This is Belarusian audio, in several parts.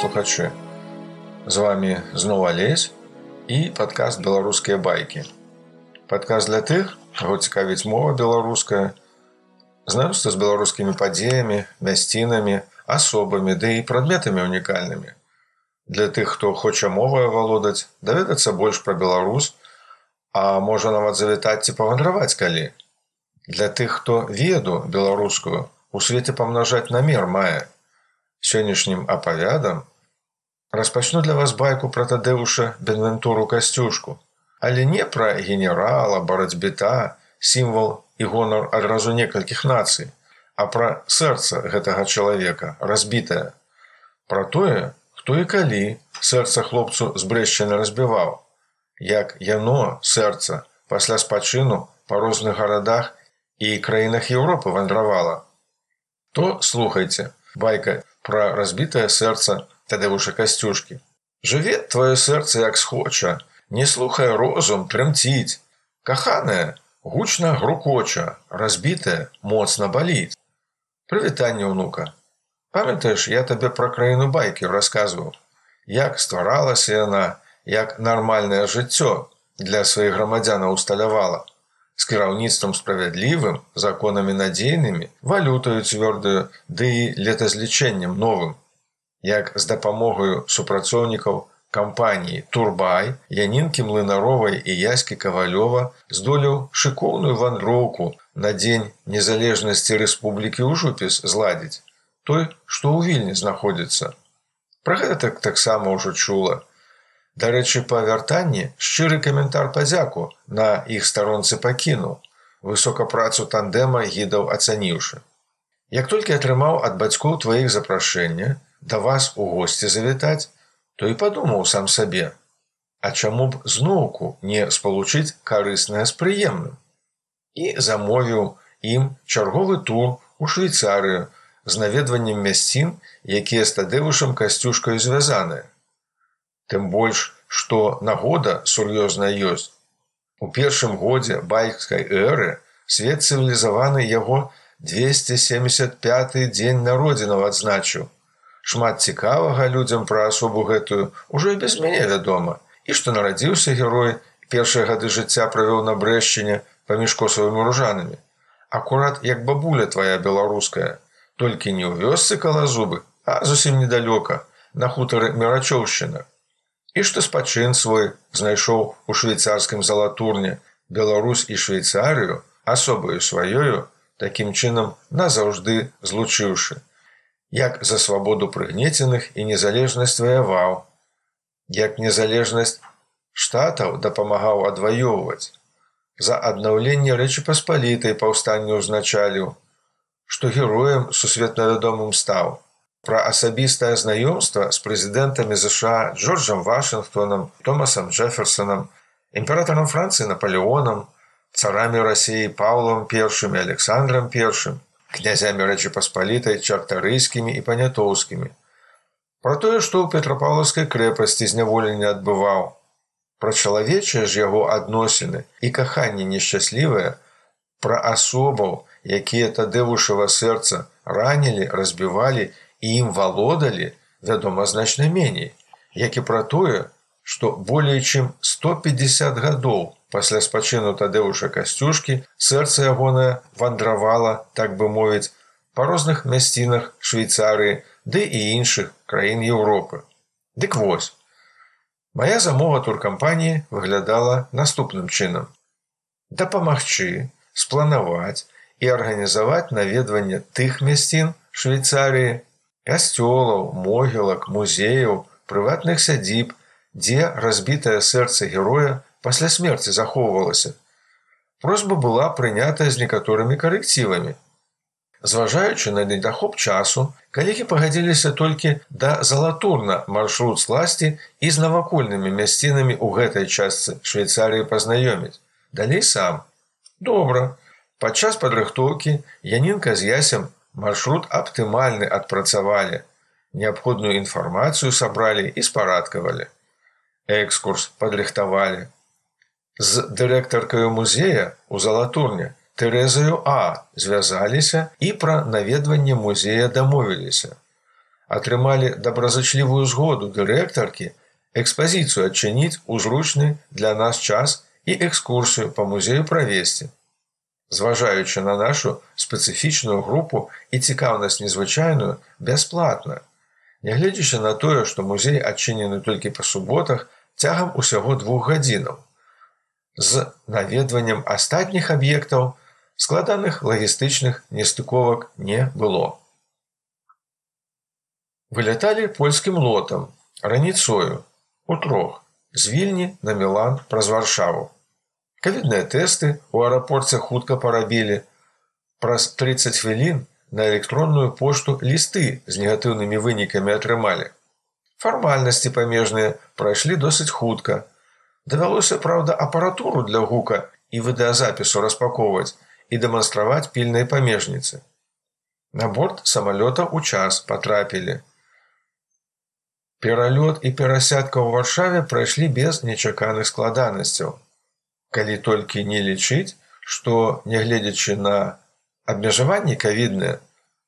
слухачы. З вами зноў алесь і падкаст беларускія байкі падказ для тых каго цікавіць мова беларуская знаёмства з беларускімі падзеямі мясцінамі асобамі ды і прадметамі унікальнымі. Для тых хто хоча моваю валодаць даведацца больш пра беларус а можа нават завітаць ці павандраваць калі. Для тых хто веду беларускую у свеце памнажаць намер мае сённяшнім апавядам распачну для вас байку пра тадэуша бенвентуру касцюшку але не пра генерала барацьбіта сімвал і гонар адразу некалькіх нацый а пра сэрца гэтага чалавека разбітае. Пра тое хто і калі сэрца хлопцу збрэшчана разбіваў як яно сэрца пасля спачыну па розных гарадах і краінах Еўропы вандравала. То слухайте байка пра разбітае сэрца тадывуша касцюшкі. Жыве твоё сэрца як схоча, не слухае розум трымціць. Каханая, гучна грукоча, разбітая, моцна баліць. Прывітанне ўнука. Памятаеш, я табе пра краіну байкі расказваў, як стваралася яна, як нармальнае жыццё для сваіх грамадзянаў усталявала з кіраўніцтвам справядлівым законамі надзейнымі валютаю цвёрдаю ды і летазлічэннем новым. Як з дапамогаю супрацоўнікаў кампаніі турбай янінкі млынаровай і яскі кавалёва здолеў шыкоўную вандроўку на дзень незалежнасці рэспублікі ў жупіс зладзіць той што ў вільні знаходзіцца. Пра гэта так таксама ўжо чула Дарэчы, па вяртанні шчыры каментар падзяку на іх старонцы пакінуў, высока працу тандэма гідаў ацаніўшы. Як толькі атрымаў ад бацькоў тваіх запрашэння да вас у госці завітаць, то і падумаў сам сабе, А чаму б зноўку не спалучыць карыснае з прыемным. І замовіў ім чарговы тур у швейцарыю з наведваннем мясцін, якія з тадэвышам касцюшкаю звязаныя тым больш што нагода сур'ёзная ёсць. У першым годзе байкскай эры свет цывілізаваны яго 275 дзень народзінаў адзначыў. Шмат цікавага людзям пра асобу гэтую ўжо і без мяне вядома. І што нарадзіўся герой першыя гады жыцця правёў на брэшчыне паміж косавымі ружанамі. Акурат як бабуля твоя беларуская толькі не ў вёсцы кала зубы а зусім недалёка на хутары мерачоўшчына і што спачын свой знайшоў у швейцарскім залатурне Беларусь і Швейцарыю асобаю сваёю такім чынам назаўжды злучыўшы як за свабоду прыгнеценых і незалежнасць ваяваў як незалежнасць штатаў дапамагаў адваёўваць. За аднаўленне рэчы паспалітай паўстанню ўзначаліў што героем сусветна вядомым стаў пра асабістае знаёмства з прэзідэнтамі ЗША Джорджам Вашынгтонам, Томасам Джефферсонам, імператарам Францыі Наполеонам, царамі рассіі Паўлам першым і Александром першым, князямі рэчы паспалітай чартарыйскімі і панятоўскімі. Пра тое, што ў петрапаўлаўскай крэпасці зняволення адбываў. Пра чалавечыя ж яго адносіны і каханне нешчаслівыя, пра асобаў, якія тады вушава сэрца ранілі, разбівалі і ім валодалі, вядома, значна меней, як і пра тое, што болей чым 150 гадоў пасля спачыну тадэўша касцюшкі сэрца ягонае вандравала, так бы мовіць, па розных мясцінах Швейцарыі ды і іншых краін Еўропы. Дык вось. Мая замова туркампаніі выглядала наступным чынам: дапамагчы, спланаваць і арганізаваць наведванне тых мясцін Швейцарыі, касцёлаў, могілак, музеяў, прыватных сядзіб, дзе разбітае сэрца героя пасля смерці захоўвалася. Просьба была прынятая з некаторымі карэкцівамі. Зважаючы на недахоп часу, калегі пагадзіліся толькі да залатурна маршрут сласці і з навакольнымі мясцінамі ў гэтай частцы Швейцарыі пазнаёміць. Далей сам. Добра. Падчас падрыхтоўкі Янінка з ясем маршрут аптымальны адпрацавалі неабходную інфармацыю сабралі і спарадкавалі экскурс падрыхтавалі з дырэктаркаю музея у залатурне тэрэзаю а. звязаліся і пра наведванне музея дамовіліся атрымалі добразычлівую згоду дырэктаркі экспазіцыю адчыніць у зручны для нас час і экскурсію па музею правесці. Зважаючы на нашу спецыфічную групу і цікаўнасць незвычайную бясплатна. Нягледзячы на тое, што музей адчынены толькі па суботах цягам усяго двух гадзінаў. З наведваннем астатніх аб'ектаў складаных лагістычных нестыковак не было. Выляталі польскім лотам, раніцою, у трох, з вільні на Мелан праз варшаву. Кавідныя тэсты ў аэрапорце хутка парабілі. Праз 30 хвілін на электронную пошту лісты з негатыўнымі вынікамі атрымалі. Фармальнасці памежныя прайшлі досыць хутка. Давялося, праўда, апаратуру для гука і відэазапісу распаковваць і дэманстраваць пільнай памежніцы. На борт самалёта ў час патрапілі. Пералёт і перасядка ў варшаве прайшлі без нечаканых складанасцяў. Калі толькі не лічыць, што, нягледзячы на абмежаванні кавідныя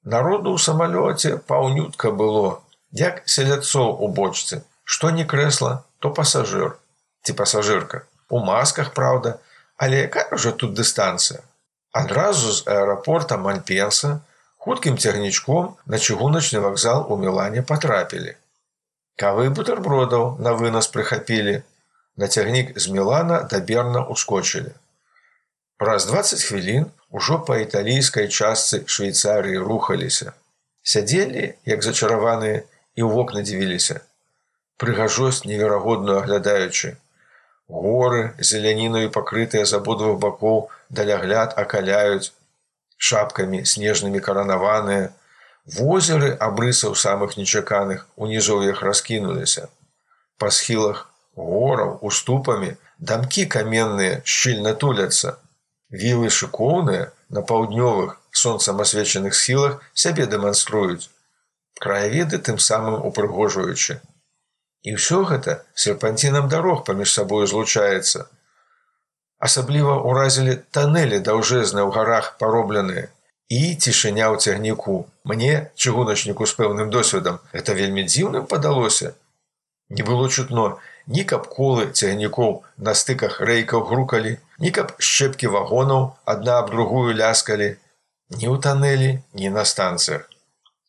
народу ў самалёце паўнютка было як селяцоў у бочцы што не крэсла то пасажыр ці пасажырка. У масках праўда але якая ўжо тут дыстанцыя? Адразу з аэрапорта мальпенса хуткім цягнічком на чыгуначны вакзал у мелане патрапілі. Кавы бутэрбродаў на вынас прыхапілі на цягнік з мелана да берна ускочылі праз 20 хвілін ужо па італійскай частцы швейцарыі рухаліся. Сядзелі, як зачараваныя і ў вокна дзівіліся. Прыгажосць неверагодную аглядаючы. Горы зеляніною пакрытыя з абодвух бакоў далягляд акаляюць шапкамі снежнымі каранаваныя, возеры абрысаў самых нечаканых у нізоўях раскінуліся. Па схілах гораў уступамі дамкі каменныя шчыльна туляцца, Вілы шыкоўныя на паўднёвых сонцам асвечаных схілах сябе дэманструюць. Краяведы тым самым упрыгожваючы. І ўсё гэта серпанцінам дарог паміж сабою злучаецца. Асабліва ўразілі танелі даўжэзныя ў гарах паробленыя і цішыня ў цягніку. Мне, чыгуначніку з пэўным досведам, это вельмі дзіўным падалося. Не было чутно, ні каб колы цягнікоў на стыках рэйкаў грукалі, ні каб шчэпкі вагонаў адна аб другую ляскалі, ні ў танелі, ні на станцыях.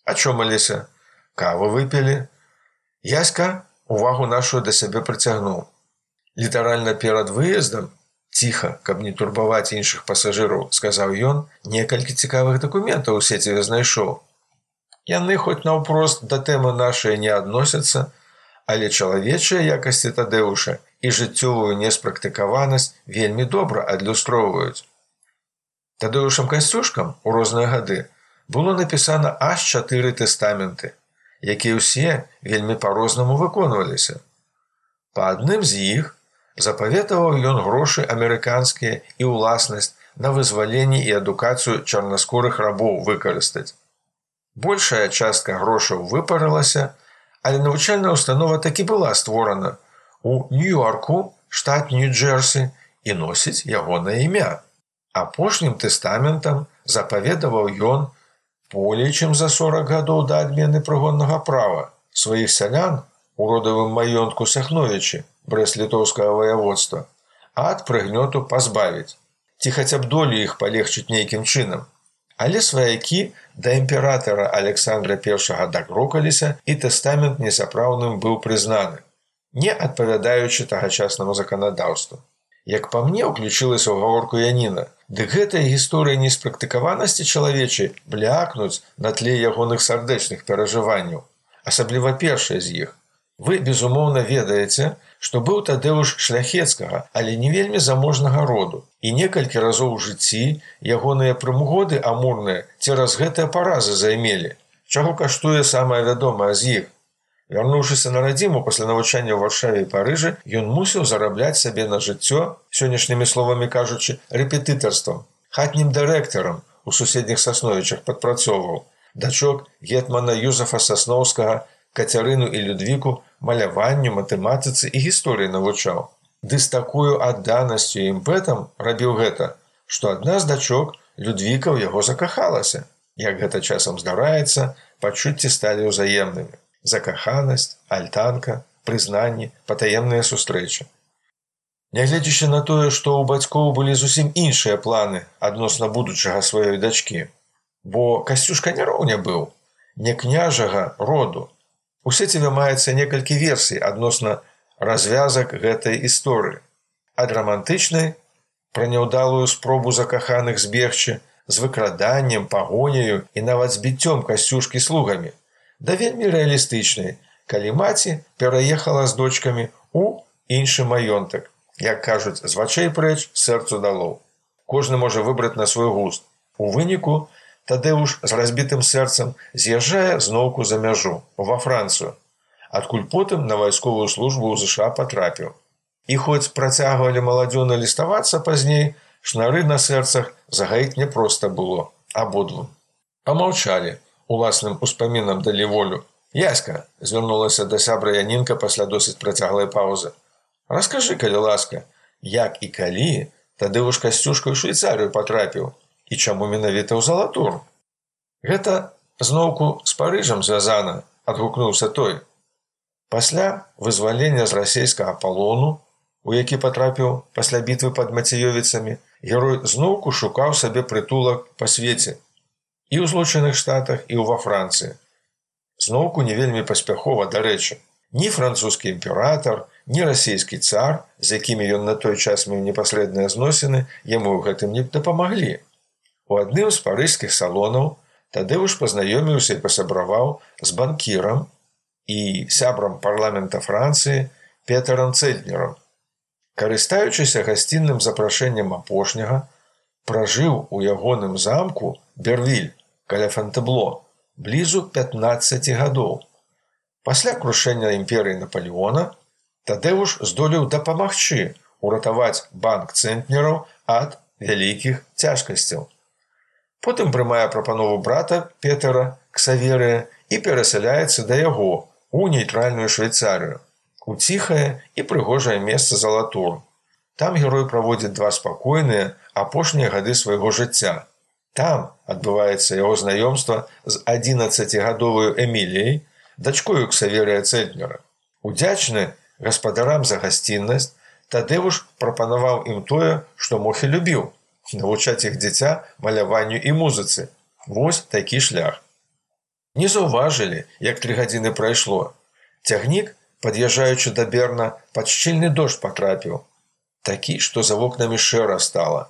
Ачомаліся, каву выпілі. Яська увагу нашу да сябе прыцягнуў. Літаральна перад выездам, ціха, каб не турбаваць іншых пасажыраў, сказаў ён, некалькі цікавых дакументаў у сеціве знайшоў. Яны хоць наўпрост да тэмы нашай не адносяцца, але чалавечыя якасці тадэуша і жыццёвую неспрактыкаванасць вельмі добра адлюстроўваюць. Тадэушам касцюшкам у розныя гады было напісана аж чатыры тэстаменты, якія ўсе вельмі па-рознаму выконваліся. Па адным з іх запаветаваў ён грошы амерыканскія і ўласнасць на вызваленне і адукацыю чарнаскорых рабоў выкарыстаць. Большая частка грошаў выпарылася, але навучальная установа такі была створана у нью-йорку штат нью-джерсі і носіць ягонае імя. Апошнім тэстаментам запаведаваў ён болей чым за 40 гадоў да адмены прыгоннага права сваіх сялян у родавым маёнтку сахновічы брэс-літоўскага ваяводства ад прыгнёту пазбавіць ці хаця б долю іх палегчыць нейкім чынам Але сваякі да імператара Александра I дакрокаліся і тэстамент несапраўдным быў прызнаны, не адпавядаючы тагачаснаму заканадаўству. Як па мне ўключылася ў гаворку Яніна, дык гэтая гісторыя неспрактыкаванасці чалавечай блякнуць на тле ягоных сардэчных перажыванняў, асабліва першая з іх. Вы, безумоўна, ведаеце, што быў тадэуш шляхецкага, але не вельмі заможнага роду. І некалькі разоў у жыцці ягоныя прымгоды амурныя цераз гэтыя паразы займелі. Чаго каштуе самае вядомае з іх. Вярнуўшыся на радзіму пасля навучання ў варшаве парыжы, ён мусіў зарабляць сабе на жыццё, сённяшнімі словамі кажучы, рэпетытарствам, хатнім дырэктарам у суседніх сасновічах падпрацоўваў. Дачок гетмана Юзафа сасноўскага кацярыну і людвіку маляванню матэматыцы і гісторыі навучаў ды з такую адданасцю імпэтам рабіў гэта што адна з дачок людвіка ў яго закахалася Як гэта часам здараецца, пачуцці сталі ўзаемнымі. Закаханасць, альтанка, прызнанні, патаемныя сустрэчы. Нягледзячы на тое, што ў бацькоў былі зусім іншыя планы адносна будучага сваёй дачкі. Бо касцюшка не роўня быў, не княжага роду. У сеціве маецца некалькі версій адносна развязак гэтай гісторыі. Ад рамантычнай пра няўдалую спробу закаханых збегчы з выкраданнем, пагоняю і нават збіццём касцюшкі слугамі. Да вельмі рэалістычнай, калі маці пераехала з дочкамі ў іншы маёнтак як кажуць з вачэй прэч сэрцу далоў кожны можа выбраць на свой густ у выніку тадэуш з разбітым сэрцам з'язджае зноўку за мяжу ва францыю. Адкуль потым на вайсковую службу ў ЗША патрапіў. І хоць працягвалі маладзёна ліставацца пазней шнары на сэрцах загаіць няпроста было абодвум. Памаўчалі уласным успамінам далі волю. Яська звярнулася да сябра янінка пасля досыць працяглай паўзы Раскажы, калі ласка, як і калі тады ж касцюшка ў швейцарыю патрапіў і чаму менавіта ў залатур. Гэта зноўку з парыжам звязана, адгукнуўся той. Пасля вызвалення з расійскага палону, у які патрапіў пасля бітвы пад мацеёвіцамі, герой зноўку шукаў сабе прытулак па свеце і ў злучаных штатах і ў ва Францыі. Зноўку не вельмі паспяхова дарэчы, ні французскі імператор, ні расійскі цар, з якімі ён на той час меў непасрэдныя зносіны, яму ў гэтым не дапамаглі. У адным з парыжскіх салонаў тады ўж пазнаёміўся і пасябраваў з банкірам і сябрам парламента Францыі Петарам Цэльнером. Карыстаючыся гасцінным запрашэннем апошняга, пражыў у ягоным замку Бервіль каля фантэбло блізу 15 гадоў. Пасля крушэння імперыі Наполеона Тадэуш здолеў дапамагчы уратаваць банк цэнтнераў ад вялікіх цяжкасцяў. Потым прымае прапанову брата Петера Ксаверыя і перасяляецца да яго у нейтральную швейцарыю, у ціхае і прыгожае месца залатур. Там герой праводзіць два спакойныя апошнія гады свайго жыцця. Там адбываецца яго знаёмства з 11гадовую эміліяй, дачкою Ксаверыя Цэнтнера. Удзячны гаспадарам за гасціннасць, Тадеуш прапанаваў ім тое, што мог і любіў навучаць іх дзіця маляванню і музыцы. Вось такі шлях. Не заўважылі, як тры гадзіны прайшло. Цягнік, пад'язджаючы да берна, пад шчыльны дождж патрапіў. Такі, што за вокнамі шэра стала.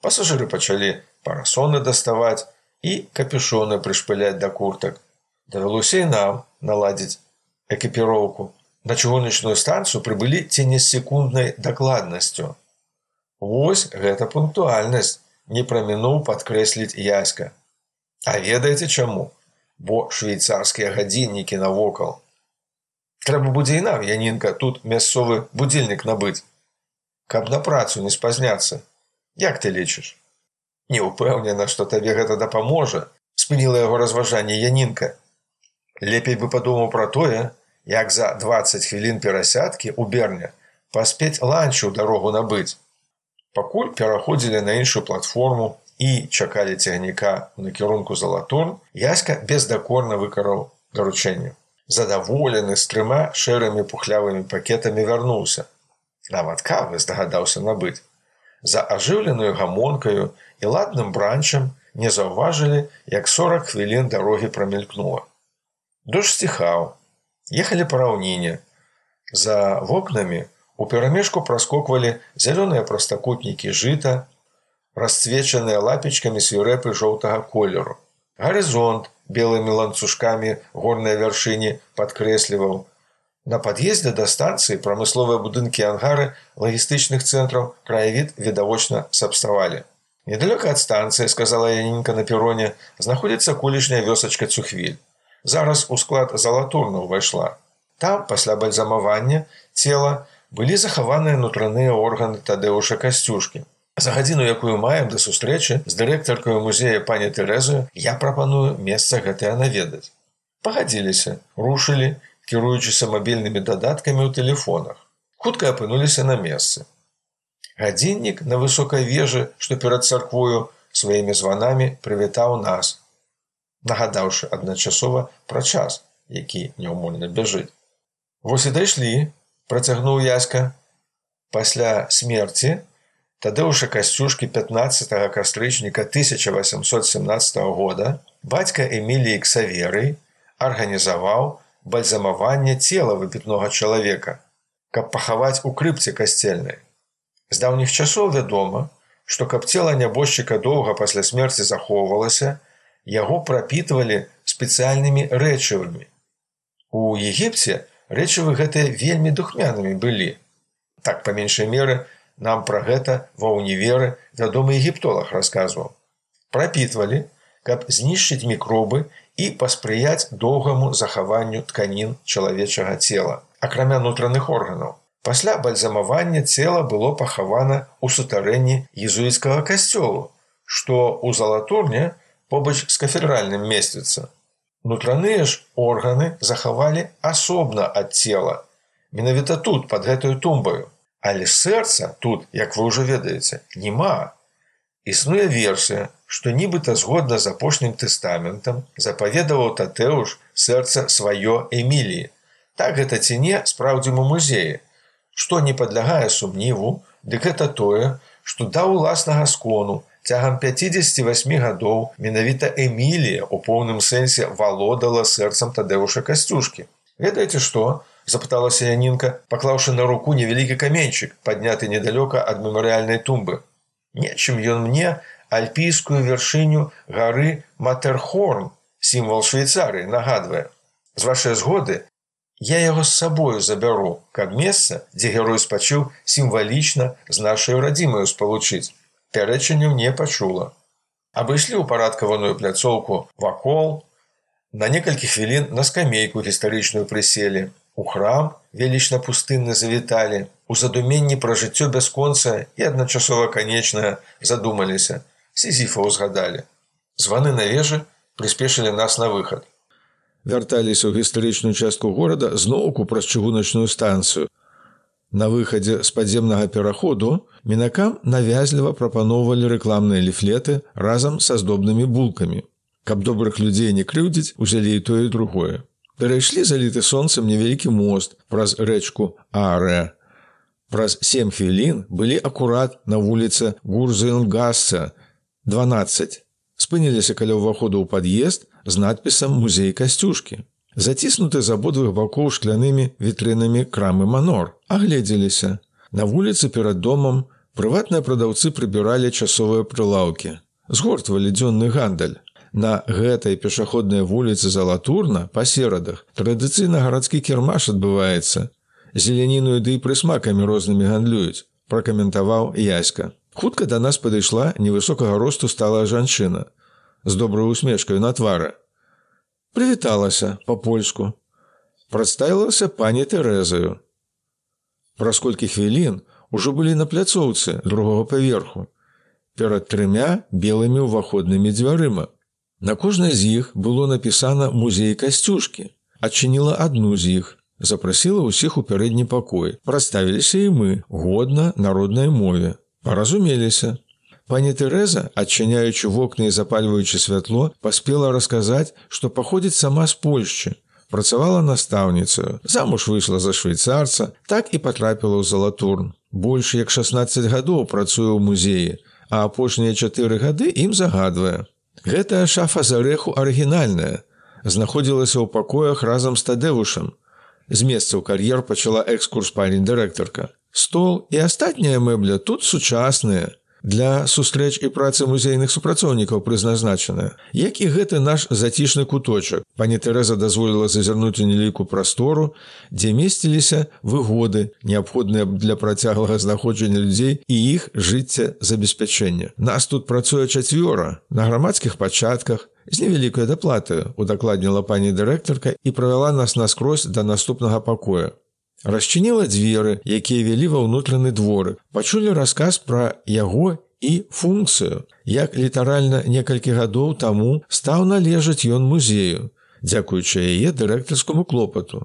Пасажыры пачалі парасоны даставаць і капюшоны прышпыляць да куртак. Давялося і нам наладзіць экіпіроўку на чыгуначную станцыю прыбылі ці не з секунднай дакладнасцю. Вось гэта пунктуальнасць не прамінуў падкрэсліць яська. А ведаеце чаму, бо швейцарскія гадзіннікі навокал. Трэба будзе і нам янінка тут мясцовы будзільнік набыць. Каб на працу не спазняцца. Як ты лічыш? Не ўпэўнена, што табе гэта дапаможа, спыніла яго разважанне янінка. Лепей бы падумаў пра тое, як за 20 хвілін перасядкі ў берня паспець ланчу дарогу набыць. Пакуль пераходзілі на іншую платформу і чакалі цягніка на кірунку залатон, яська бездакорна выкараў даручэнне. Задаволены з трыма шэрымі пухлявымі пакетамі вярнуўся. Нават кавы здагадаўся набыць. За ажыўленую гамонкаю і ладным бранчам не заўважылі, як 40 хвілін дарогі прамелькнула. Дождж сціхаў, ехалі па раўніне. За вокнамі у перамежку праскоквалі зялёныя прастакутнікі жыта, расцвечаныя лапечкамі свірэпы жоўтага колеру. Гарызонт белымі ланцужкамі горнай вяршыні падкрэсліваў. На пад'ездзе да станцыі прамысловыя будынкі ангары лагістычных цэнтраў краявід відавочна сабставалі. Недалёка ад станцыі, сказала Янінка на пероне, знаходзіцца колішняя вёсачка цухвіль зараз у склад залатурна ўвайшла. Там пасля бальзамавання цела былі захаваныя нутраныя органы тадэуша касцюшкі. За гадзіну, якую маем да сустрэчы з дырэктаркаю музея пані Тэрэзаю, я прапаную месца гэтае наведаць. Пагадзіліся, рушылі, кіруючыся мабільнымі дадаткамі ў тэлефонах. Хутка апынуліся на месцы. Гадзіннік на высокай вежы, што перад царквою сваімі званамі прывітаў нас. нагадаўшы адначасова пра час, які няўмольна бяжыць. Вось і дайшлі, працягнуў яська. Пасля смерці Тадеуша касцюшкі 15 кастрычніка 1817 года бацька Эміліі Ксаверы арганізаваў бальзамаванне цела выбітнога чалавека, каб пахаваць у крыпце касцельнай. З даўніх часоў вядома, што каб цела нябожчыка доўга пасля смерці захоўвалася, яго прапітвалі спецыяльнымі рэчывамі. У Егіпце рэчывы гэтыя вельмі духмянымі былі. Так па меншай меры Нам пра гэта ва ўніверы вядомы егіптолог расказваў. Прапітвалі, каб знішчыць мікробы і паспрыяць доўгаму захаванню тканін чалавечага цела, акрамя нутраных органаў. Пасля бальзамавання цела было пахавана ў сутарэнні езуіцкага касцёлу, што ў залатурне побач з кафедральным месціцца. Нутраныя ж органы захавалі асобна ад цела. Менавіта тут под гэтую тумбаю. Але сэрца тут, як вы ўжо ведаеце, няма. Існуе версія, што нібыта згодна з апошнім тэстаментам запаведаваў татэуш сэрца сваё эміліі. Так гэта ці не спраўдзім у музеі. Што не падлягае сумніву, дык гэта тое, што да ўласнага скону цягам 58 гадоў менавіта эмілія у поўным сэнсе валодала сэрцам тадэуша касцюшкі. Ведаеце што, запыталася янінка, паклаўшы на руку невялікі каменьчык, падняты недалёка ад мемарыяльнай тумбы. Нечым ён мне альпійскую вяршыню гары Матерхорн, сімвал Швейцарыі, нагадвае. З вашай згоды я яго з сабою забяру, каб месца, дзе герой спачыў сімвалічна з нашай радзімаю спалучыць. Пярэчанню не пачула. Абышлі ў парадкаваную пляцоўку вакол, на некалькі хвілін на скамейку гістарычную прыселі, У храм велічна пустынны завіталі, у задуменні пра жыццё бясконца і адначасова канечнае задумаліся, сізіфа ўзгадалі. Званы на вежы прыспешылі нас на выхад. Вярталіся ў гістарычную частку горада зноўку праз чыгуначную станцыю. На выхадзе з падземнага пераходу мінакам навязліва прапаноўвалі рэкламныя ліфлеты разам са здобнымі булкамі. Каб добрых людзей не крыўдзіць, узялі і тое і другое. Перайшлі заліты сонцам невялікі мост праз рэчку Арэ. Праз сем хвілін былі акурат на вуліцы Гурзынгасца 12. Спыніліся каля ўваходу ў пад'езд з надпісам музей касцюшкі. Заціснуты з абодвых бакоў шклянымі вітрынамі крамы манор, агледзеліся. На вуліцы перад домам прыватныя прадаўцы прыбіралі часовыя прылаўкі. Згортвалі дзённы гандаль. На гэтай пешаходнай вуліцы залатурна пасерадах традыцыйна гарадскі кірмаш адбываецца. Зеляніную ды і прысмакамі рознымі гандлююць, пракаментаваў яська. Хутка да нас падышла невысокага росту стала жанчына з добрай усмешкаю на твары. Прывіталася па-польску. Прадставілася пані Тэрэзаю. Праз колькі хвілін ужо былі на пляцоўцы другога паверху, перад трымя белымі ўваходнымі дзвярыма. На кожнай з іх было напісана музей касцюшкі, адчыніла адну з іх, запрасіла ўсіх у пярэдні пакой. Праставіліся і мы годна народнай мове. Паразумеліся. Пані Тэрэза, адчыняючы вокны і запальваючы святло, паспела расказаць, што паходзіць сама з Польшчы. Працавала настаўніцаю, замуж выйшла за швейцарца, так і патрапіла ў залатурн. Больш як 16 гадоў працуе ў музеі, а апошнія чатыры гады ім загадвае. Гэтая шафа з арэху арыгінальная, знаходзілася ў пакоях разам з тадэвушам. З месца ў кар'ер пачала экскурс пані дырэктарка. Стол і астатняя мэбля тут сучасныя, для сустрэч і працы музейных супрацоўнікаў прызназначаная. Як і гэты наш зацішны куточак. Пані Тэрэза дазволіла зазірнуць у неліку прастору, дзе месціліся выгоды, неабходныя для працяглага знаходжання людзей і іх жыцця забеспячэння. Нас тут працуе чацвёра на грамадскіх пачатках, з невялікай даплаты удакладніла пані дырэктарка і правяла нас наскрозь да наступнага пакоя. Расчыніла дзверы, якія вялі ва ўнутраны дворы, пачулі расказ пра яго і функцыю, як літаральна некалькі гадоў таму стаў належаць ён музею, дзякуючы яе дырэктарскому клопату.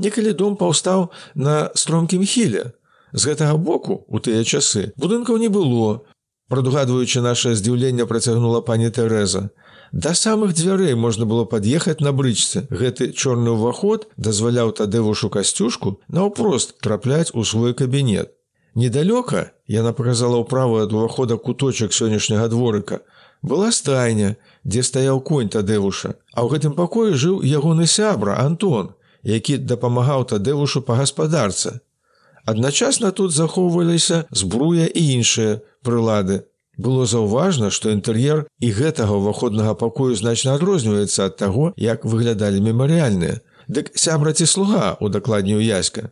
Некалі дом паўстаў на стромкім хіле. З гэтага боку у тыя часы будынкаў не было. Прадугадваючы наше здзіўленне працягнула пані Тэрэза. Да самых дзвярэй можна было пад'ехаць на брычцы. Гэты чорны ўваход дазваляў тадэвушу касцюшку наўпрост трапляць у свой кабінет. Недалёка яна показала ўправу ад увахода куточак сённяшняга дворыка. Была стайня, дзе стаяў конь тадэвуша, а ў гэтым пакоі жыў ягоны сябра Антон, які дапамагаў тадэвушу па гаспадарцы. Адначасна тут захоўваліся збруя і іншыя прылады. Было заўважна, што інтэр'ер і гэтага ўваходнага пакою значна адрозніваецца ад таго, як выглядалі мемарыяльныя. Дык сябра ці слуга удакладніў яська.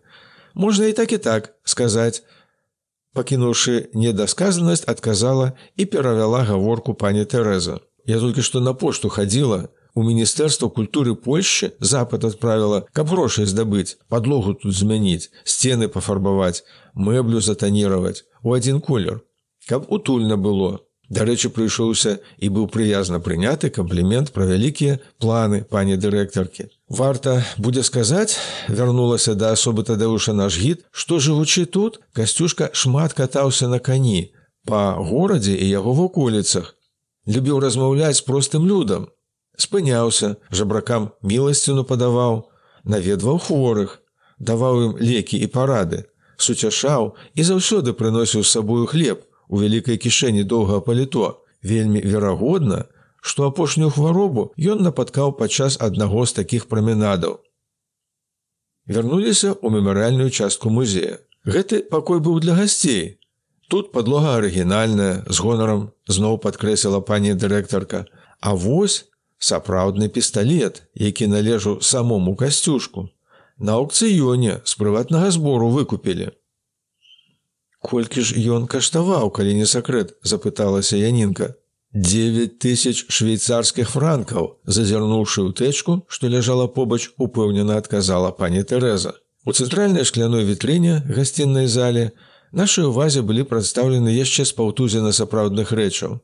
Можна і так і так сказаць. Пакінуўшы недасказанасць, адказала і перавяла гаворку пані Тэрэза. Я толькі што на пошту хадзіла, У міністэрства культуры Польшчы запад адправіла, каб грошай здабыць, падлогу тут змяніць, сцены пафарбаваць, мэблю затаніраваць у адзін колер, каб утульна было. Дарэчы, прыйшоўся і быў прыязна прыняты камплімент пра вялікія планы пані дырэктаркі. Варта будзе сказаць, вярнулася да асобы тадэўша наш гід, што жывучы тут, касцюшка шмат катаўся на кані, па горадзе і яго ваколіцах. Любіў размаўляць простым людам, спыняўся, жабракам міласціну падаваў, наведваў хворых, даваў ім лекі і парады, суцяшаў і заўсёды прыносіў з сабою хлеб у вялікай кішэні доўгага паліто. Вельмі верагодна, што апошнюю хваробу ён напаткаў падчас аднаго з такіх праменадаў. Вярнуліся ў мемарыяльную частку музея. Гэты пакой быў для гасцей. Тут падлога арыгінальная з гонарам зноў падкрэсіла пані дырэктарка, А вось сапраўдны пісталлет, які належаў самому касцюшку. На аукцыёне з прыватнага збору выкупілі. Колькі ж ён каштаваў, калі не сакрэт, запыталася Янінка. 9 тысяч швейцарскіх франкаў, зазірнуўшы ў тэчку, што ляжала побач, упэўнена адказала пані Тэрэза. У цэнтральнай шкляной вітрыне гасціннай зале нашай увазе былі прадстаўлены яшчэ з паўтузіна сапраўдных рэчаў.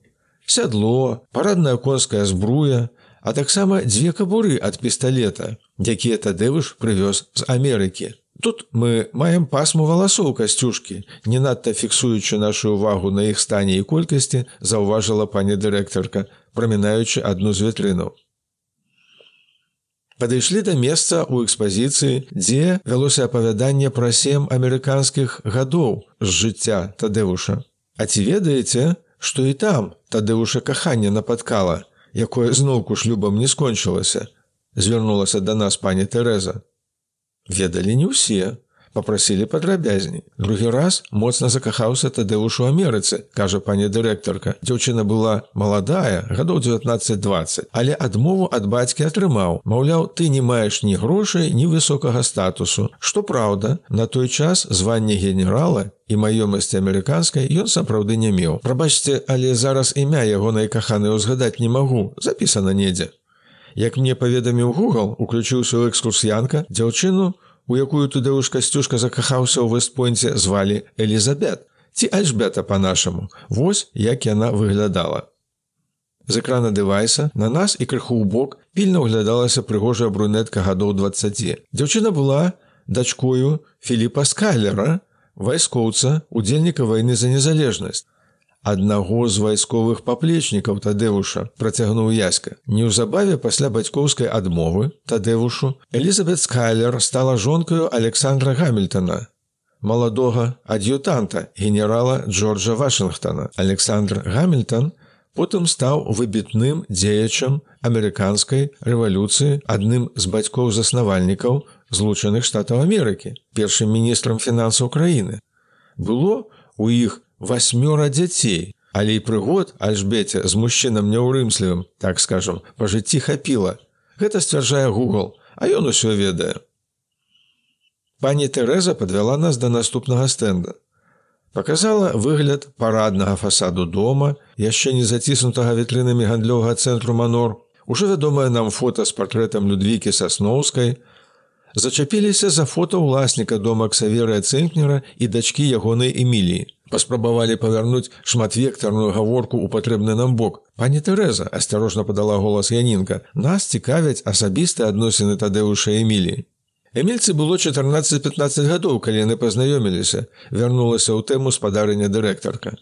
Сядло, парадная конская збруя, а таксама дзве кабуры ад пісталета, якія тадэвыш прывёз з Амерыкі. Тут мы маем пасму валасоў касцюшкі, не надта фіксуючы нашу ўвагу на іх стане і колькасці, заўважыла пані дырэктарка, прамінаючы адну з вітрынаў. Падышлі да месца ў экспазіцыі, дзе вялося апавяданне пра сем амерыканскіх гадоў з жыцця тадэвуша. А ці ведаеце, што і там тадэвуша кахання нападкала, якое зноўку шлюбам не скончылася, звярнулася да нас пані Тэрэза. Ведалі не ўсе, попросілі падрабязней. Другі раз моцна закахаўся тады ўж у Амерыцы, кажа пані дырэктарка. Дзяўчына была маладая, гадоў 19-20, але адмову ад бацькі атрымаў. Маўляў, ты не маеш ні грошай, ні высокага статусу. Што праўда, на той час званне генерала і маёмасці амерыканскай ён сапраўды не меў. Прабачце, але зараз імя ягонай каханы ўзгадаць не магу, запісана недзе. Як мне паведаміў Google, уключыўся ў экскурсіянка дзяўчыну, у якую тудэуш касцюшка закахаўся ў вестпойнце звалі Элізабет ці альжбета по-нашаму Вось як яна выглядала. З экрана дэвайса на нас і крыху ў бок пільна ўглядалася прыгожая брунетка гадоў 20. Дзяўчына была дачкою Філіпа Скайлера, вайскоўца, удзельніка вайны за незалежнасць аднаго з вайсковых паплечнікаў тадэвуша працягнуў яська. Неўзабаве пасля бацькоўскай адмовы тадэвушу Элізабет скайлер стала жонкаю александра гамильтона маладога ад'ютанта генерала джорджа вашингтона александр гамильтон потым стаў выбітным дзеячам амерыканскай рэвалюцыі адным з бацькоў заснавальнікаў злучаных штатаў Амерыкі першым міністрам фінансаў краіны. Было у іх васьмёра дзяцей, але і прыгод альжбеце з мужчынам няўрымслівым, так скажам, па жыцці хапіла. Гэта сцвярджае Google, а ён усё ведае. Пані Тэрэза падвяла нас да наступнага стэнда. Паказала выгляд параднага фасаду дома, яшчэ не заціснутага вітрынамі гандлёвага цэнтру манор, уже вядомае нам фота з партрэтам Людвікі сасноўскай, зачапіліся за фото ўласніка дома Ксаверыя Цэнкнера і дачкі ягонай Эміліі паспрабавалі павярнуць шматвектарную гаворку ў патрэбны нам бок. Пані Тэрэза асцярожна падала голас Янінка. Нас цікавяць асабістыя адносіны тадэўша Эмілі. Эмільцы было 14-15 гадоў, калі яны пазнаёміліся, вярнулася ў тэму спадарня дырэктарка.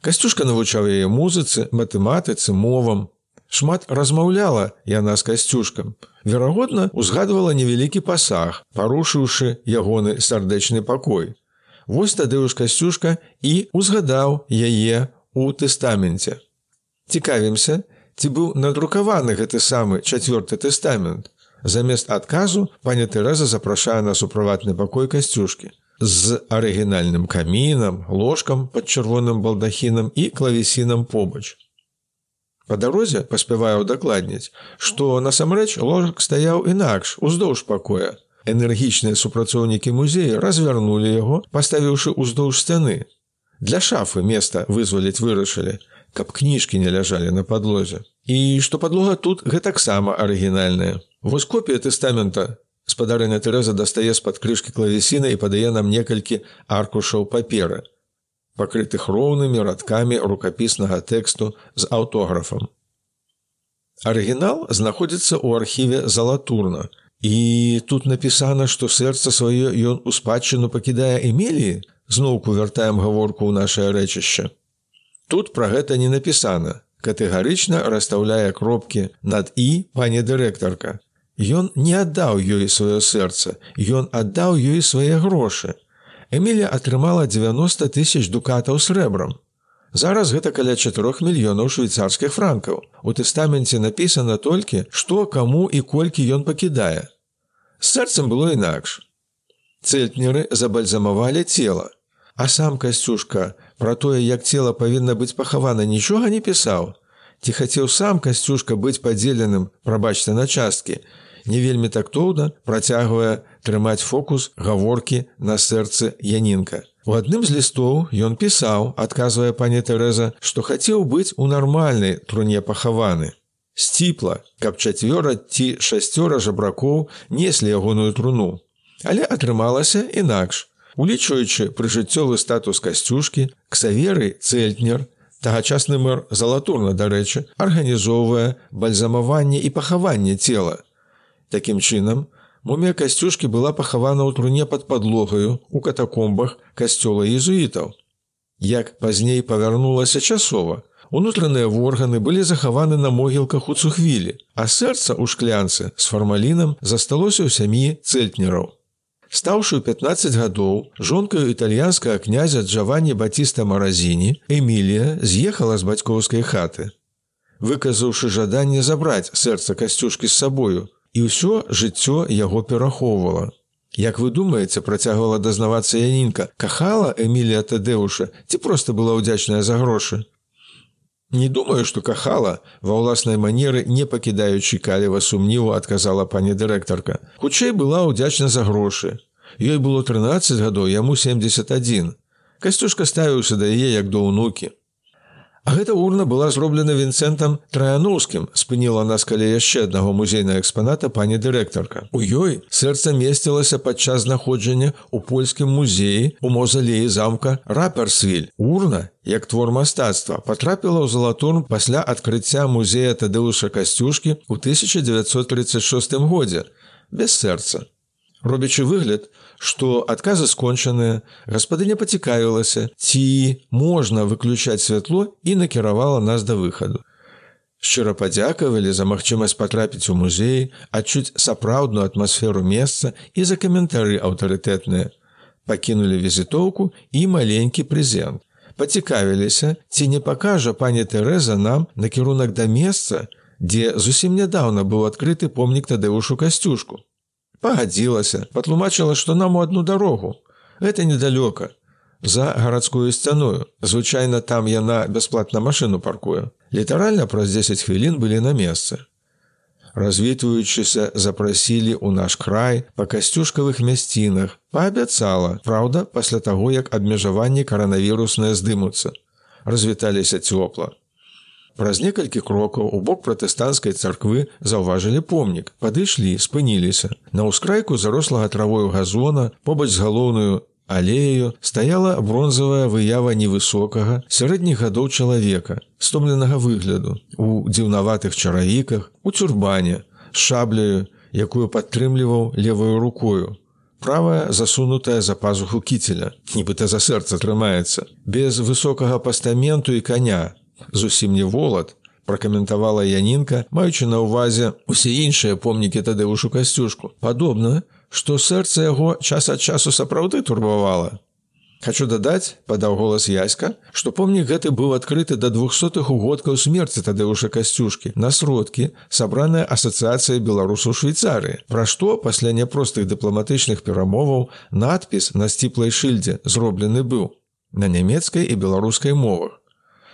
Касцюшка навучаў яе музыцы, матэматыцы, мовам. Шмат размаўляла яна з касцюшкам. Верагодна, узгадвала невялікі пасаг, парушыўшы ягоны сардэчны пакой. Вось тады ж касцюшка і узгадаў яе у тэстаменце. Цікавімся, ці быў надрукаваны гэты самы чацвёрты тэстамент. Замест адказу паня Тэрэза запрашае на суправатны пакой касцюшкі з арыгінальным камінам, ложкам пад чырвоным балдахінам і клавесінам побач. Па дарозе паспявае ўдакладніць, што насамрэч ложак стаяў інакш уздоўж пакоя. Энергічныя супрацоўнікі музея развярнулі яго, паставіўшы ўздоўж сцяны. Для шафы места вызваліць вырашылі, каб кніжкі не ляжалі на падлозе. І што падлога тут гэтаксама арыгінальная. Вось копія тэстамента спадарыня Тэрэза дастае з-пад крышкі клавесіна і падае нам некалькі аркушаў паперы пакрытых роўнымі радкамі рукапіснага тэксту з аўтографам. Арыгінал знаходзіцца ў архіве залатурна. І тут напісана, што сэрца сваё ён у спадчыну пакідае эміліі, зноўку вяртаем гаворку ў нашае рэчышча. Тут пра гэта не напісана. Катэгарычна расстаўляе кропкі над і пані дырэктарка. Ён не аддаў ёй сваё сэрца, ён аддаў ёй свае грошы. Эмілія атрымала 90 тысяч дукатаў срэбрам. Зараз гэта каля 4 мільёнаў швейцарскіх франкаў. У тэстаменце напісана толькі, што каму і колькі ён пакідае. З сэрцам было інакш. Цэльтнеры забальзамавалі цела. А сам касцюшка пра тое, як цела павінна быць пахавана, нічога не пісаў. Ці хацеў сам касцюшка быць падзеленым, прабачце на часткі, не вельмі тактоўна працягвае трымаць фокус гаворкі на сэрцы Янінка. У адным з лістоў ён пісаў, адказвае пані Тэрэза, што хацеў быць у нармальнай труне пахаваны. Сціпла, каб чацвёра ці шасцёра жабракоў неслі ягоную труну. Але атрымалася інакш. Улічваючы прыжыццёвы статус касцюшкі, ксаверы цэльтнер, тагачасны мэр залатурна, дарэчы, арганізоўвае бальзамаванне і пахаванне цела, Такім чынам, мумія касцюшкі была пахавана ў труне пад падлогаю у катакомбах касцёла езуітаў. Як пазней павярнулася часова, унутраныя органы былі захаваны на могілках у цухвілі, а сэрца ў шклянцы з фармалінам засталося ў сям'і цэльтнераў. Стаўшы ў 15 гадоў жонкаю італьянскага князя Джаванні Батіста Маразіні, Эмілія з'ехала з бацькоўскай хаты. Выказаўшы жаданне забраць сэрца касцюшкі з сабою, і ўсё жыццё яго перахоўвала. Як вы думаеце, працягвала дазнавацца Янінка, кахала Эмілія Тадэуша ці проста была ўдзячная за грошы. Не думаю, што кахала ва ўласнай манеры, не пакідаючы каліва сумніву, адказала пані дырэктарка. Хутчэй была ўдзячна за грошы. Ёй было 13 гадоў, яму 71. Касцюшка ставіўся да яе як да ўнукі. Гэта урна была зроблена вінцэнтам траяноўскім спыніла нас каля яшчэ аднаго музейнага экспаната пані дырэктарка. У ёй сэрца месцілася падчас знаходжання у польскім музеі у мозалеі замка раперсвіль урна як твор мастацтва потрапіла ў залатурн пасля адкрыцця музея тадэуша касцюшкі ў 1936 годзе без сэрца. Робячы выгляд што адказы скончаныя, гаспадыня пацікавілася, ці можна выключаць святло і накіравала нас да выхаду. Шчыра падзякавалі за магчымасць патрапіць у музей, адчуць сапраўдную атмасферу месца і за каментары аўтарытэтныя. Пакінулі візітоўку і маленькі прэзент. Пацікавіліся, ці не пакажа пані Тэрэза нам накірунак да месца, дзе зусім нядаўна быў адкрыты помнік тадэвушу касцюшку пагадзілася патлумачыла што нам у одну дарогу. Это недалёка за гарадскую сцяную звычайна там яна бясплатна машыну паркуе. Літаральна праз 10 хвілін былі на месцы. Развітваючыся запрасілі ў наш край па касцюшкавых мясцінах. Паабяцала праўда пасля таго як абмежаванні каранавірусныя здымуцца. Развіталіся цёпла Праз некалькі крокаў у бок пратэстанцкай царквы заўважылі помнік, падышлі, спыніліся. На ўскрайку зарослага травою газона, побач з галоўную алею стаяла бронзавая выява невысокага сярэдніх гадоў чалавека, стомленага выгляду, у дзіўнаватых чаравіках, у цюрбане, шабляю, якую падтрымліваў левую рукою. Правая засунутая за пазуху кіцеля, нібыта за сэрца трымаецца, без высокага пастаменту і каня, зусім не волат, пракаментавала Янінка, маючы на ўвазе усе іншыя помнікі тадыўшу касцюшку. Падобна, што сэрца яго час ад часу сапраўды турбавала. Хачу дадаць, падаў голас яська, што помнік гэты быў адкрыты да двухсотых угодкаў смерці тадыўша касцюшкі на сродкі, сабраная асацыяцыя беларусаў Швейцарыі. Пра што пасля няпростых дыпламатычных перамоваў надпіс на сціплай шыльдзе зроблены быў на нямецкай і беларускай мовах.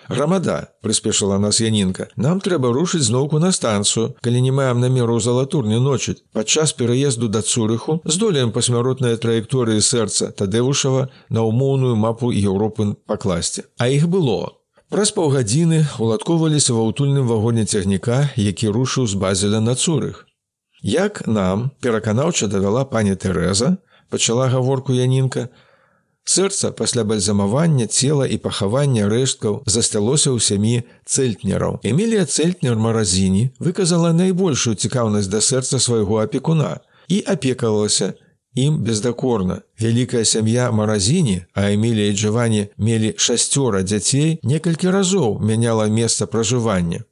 Грамада прыспешыла нас янінка. Нам трэба рушыць зноўку на станцыю, калі не маем намеру залатурню ночыць. Падчас пераезду да цурыху здолеем пасмяротныя траекторыі сэрца Тадэвушава на ўмоўную мапу Еўропы пакласці. А іх было. Праз паўгадзіны уладковаліся ва ўтульным вагоне цягніка, які рушыў з базеля на цурых. Як нам пераканаўча давяла пані Тэрэза, пачала гаворку янінка, Сэрца пасля бальзамавання цела і пахавання рэшткаў засталося ў сям'і цэльтнераў. Эмілія цэльтнер маразіні выказала найбольшую цікаўнасць да сэрца свайго апекуна і апекалася ім бездакорна. Вялікая сям'я маразіні, а Эмілія і Джавані мелі шасцёра дзяцей некалькі разоў мяняла месца пражывання.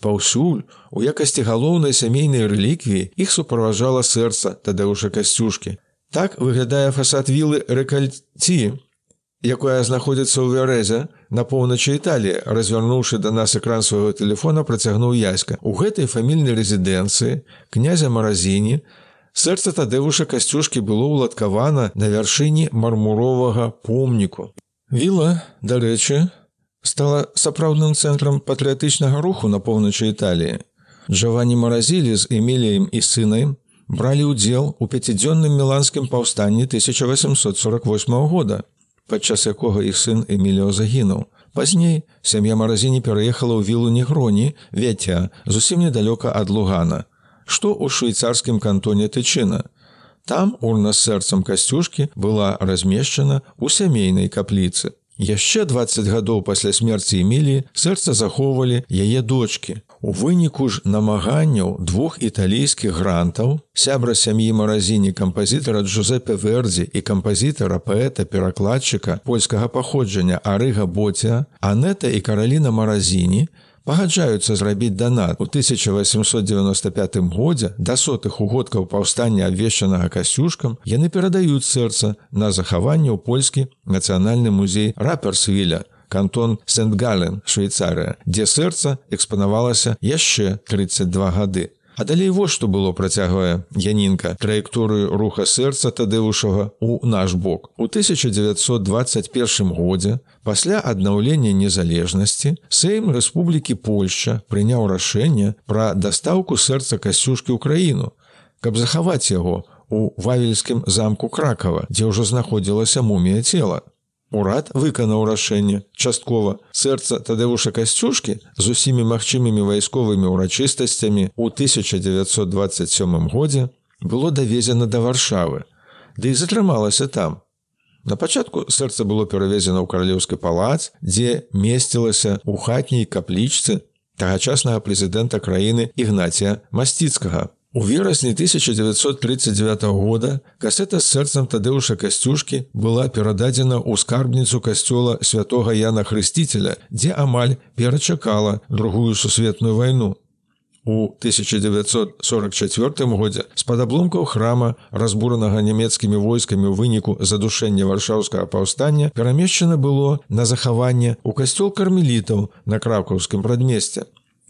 Паўсюль у якасці галоўнай сямейнай рэліквіі іх суправажала сэрца тады ўжо касцюшкі. Так выглядае фасад вілы рэкальці, якая знаходзіцца ў вярэзе на поўначы Італіі, развярнуўшы да нас экран свайго тэлефона, працягнуў яська. У гэтай фамільнай рэзідэнцыі князя маразіні сэрца тадэвуша касцюшкі было ўладкавана на вяршыні мармуровага помніку. Віла, дарэчы, стала сапраўдным цэнтрам патрыятычнага руху на поўначы Італіі. Джавані маразілі з эміліем і сынай бралі ўдзел у пяцідзённым міланскім паўстанні 1848 года, падчас якога іх сын Эміліо загінуў. Пазней сям'я маразіні пераехала ў вілу негроні вяця зусім недалёка ад лугана, што ў швейцарскім кантоне тычына. Там урна з сэрцам касцюшкі была размешчана ў сямейнай капліцы. Яшчэ 20 гадоў пасля смерці Эміліі сэрца захоўвалі яе дочки. У выніку ж намаганняў двух італійскіх грантаў, сябра сям'і маразіні кампазітара Джузепе Вердзі і кампазітара паэта перакладчыка польскага паходжання Арыга Боця, Анета і караліна маразіні, пагаджаюцца зрабіць данат у 1895 годзе да сотых угодкаў паўстання абвешчанага касюшкам яны перадаюць сэрца на захаванне ў польскі нацыянальны музей раперсвіля кантон сент-гален швейцарыя дзе сэрца экспанавалася яшчэ 32 гады А далей во што было працягвае Янінка траекторыю руха сэрца тадэвушага ў наш бок. У 1921 годзе пасля аднаўлення незалежнасці Сейм Рэспублікі Польшча прыняў рашэнне пра дастаўку сэрца касцюшкі ў краіну, каб захаваць яго у вавельскім замку кракава, дзе ўжо знаходзілася мумія цела. Урад выканаў рашэнне часткова сэрца тадэвуша касцюшкі з усімі магчымымі вайсковымі ўрачыстасцямі ў 1927 годзе было давезена да варшавы, ды і затрымалася там. На пачатку сэрца было перавезена ў каралеўскі палац, дзе месцілася ў хатняй каплічцы тагачаснага прэзідэнта краіны ігнація масціцкага У верасні 1939 года касета з сэрцам тадэўша касцюшкі была перададзена ў скарбніцу касцёла святого Яна Хрысціцеля, дзе амаль перачакала другую сусветную вайну. У 1944 годзе з-пад абломкаў храма, разбуранага нямецкімі войскамі ў выніку задушэння варшаўскага паўстання, перамешчана было на захаванне ў касцёл кармелітаў на кракаўскім прадмесце.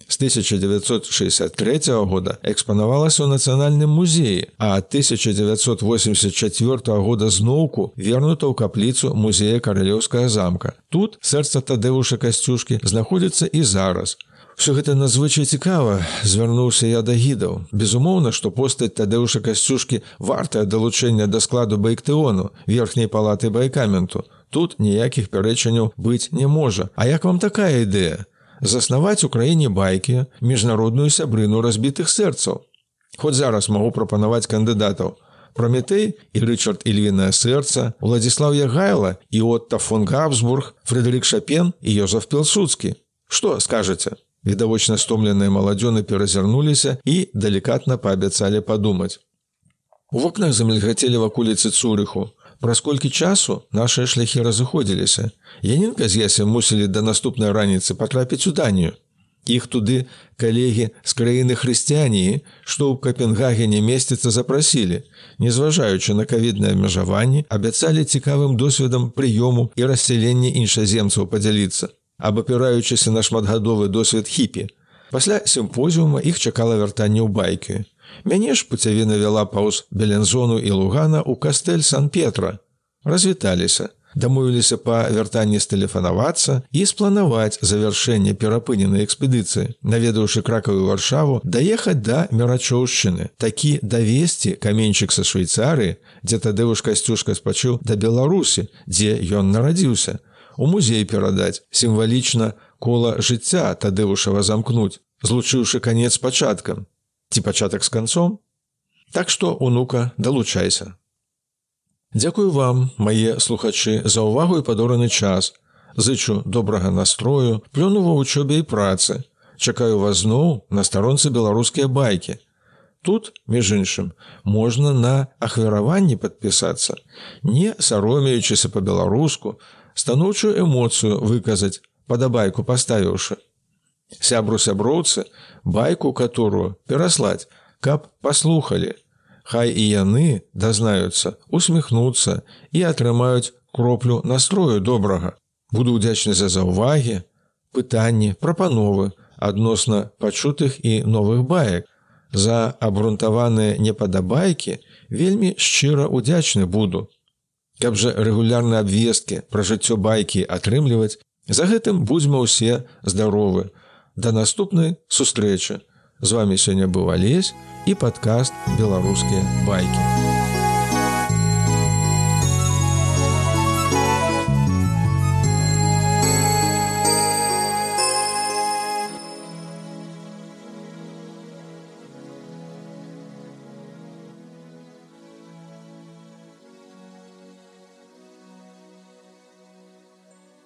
З 1963 года экспанавалася ў нацыянальным музеі, а ад 1984 года зноўку вернута ў капліцу музея каралеўскага замка. Тут сэрца тадэвуша касцюшкі знаходзіцца і зараз. Всё гэта надзвычай цікава, звярнуўся я да гідаў. Безумоўна, што постаць тадэўша касцюшкі вартая далучэння да складу байктэону, верхняй палаты байкаменту. Тут ніякіх пярэчанняў быць не можа. А як вам такая ідэя? Заснаваць у краіне байкі міжнародную сябрыну разбітых сэрцаў. Хоць зараз магу прапанаваць кандыдатаў. Праметэй і Рчард Ільвінае сэрца, Владзіслав Ягайла і Отта фон Габсбург, Фредерик Шапен і Йозаф Пелсуцкі. Што скажаце? Відавочна стомленыя маладзёны перазірнуліся і далікатна паабяцалі падумаць. У вокнах замельгацелі вакуліцы цурыху, Праз колькі часу нашыя шляхі разыходзіліся. Янінка з ясем мусілі да наступнай раніцы патрапіць у данію. іх туды калегі з краіны хрысціяніі, што ў Капенгагене месціцца запрасілі, незважаючы на кавіднае абмежаванні, абяцалі цікавым досведам прыёму і рассялення іншаземцаў падзяліцца, абапіраючыся на шматгадовы досвед хіпі. Пасля сімпозіума іх чакала вяртанне ў байкі. Мяне ж пуцявіна вяла паўз Белензону і Лугана ў кастэль Сан-Петра. Развіталіся дамовіліся па вяртанні стэлефанавацца і спланаваць завяршэнне перапыненай экспедыцыі, наведаўшы кракавую варшаву, даехаць да мерачоўшчыны, такі давесці каменьчык са швейцарыі, дзе тадывуш касцюшка спачыў да Беларусі, дзе ён нарадзіўся. У музей перадаць сімвалічна кола жыцця тадывушава замкнуць, злучыўшы канец пачаткам ці пачатак з канцом. Так што унука далучайся. Дзякую вам, мае слухачы, за ўвагу і падораны час. Зычу добрага настрою, плюну ва вучобе і працы. Чакаю вас зноў на старонцы беларускія байкі. Тут, між іншым, можна на ахвяраванні падпісацца, не саромеючыся па-беларуску, станоўчую эмоцыю выказаць, падабайку паставіўшы. Сябру сяброўцы, байку, которую пераслаць, каб паслухалі, Хай і яны дазнаюцца, усміхнуцца і атрымаюць кроплю настрою добрага. Буду ўдзячны за заўвагі, пытанні, прапановы адносна пачутых і новых баек. За абрунтаваныя непадабайкі вельмі шчыра ўдзячны буду. Каб жа рэгулярныя абвесткі пра жыццё байкі атрымліваць, за гэтым будзьма ўсе здаровы. Да наступнай сустрэчы. З вами сёння быў алесь і падкаст беларускія байкі.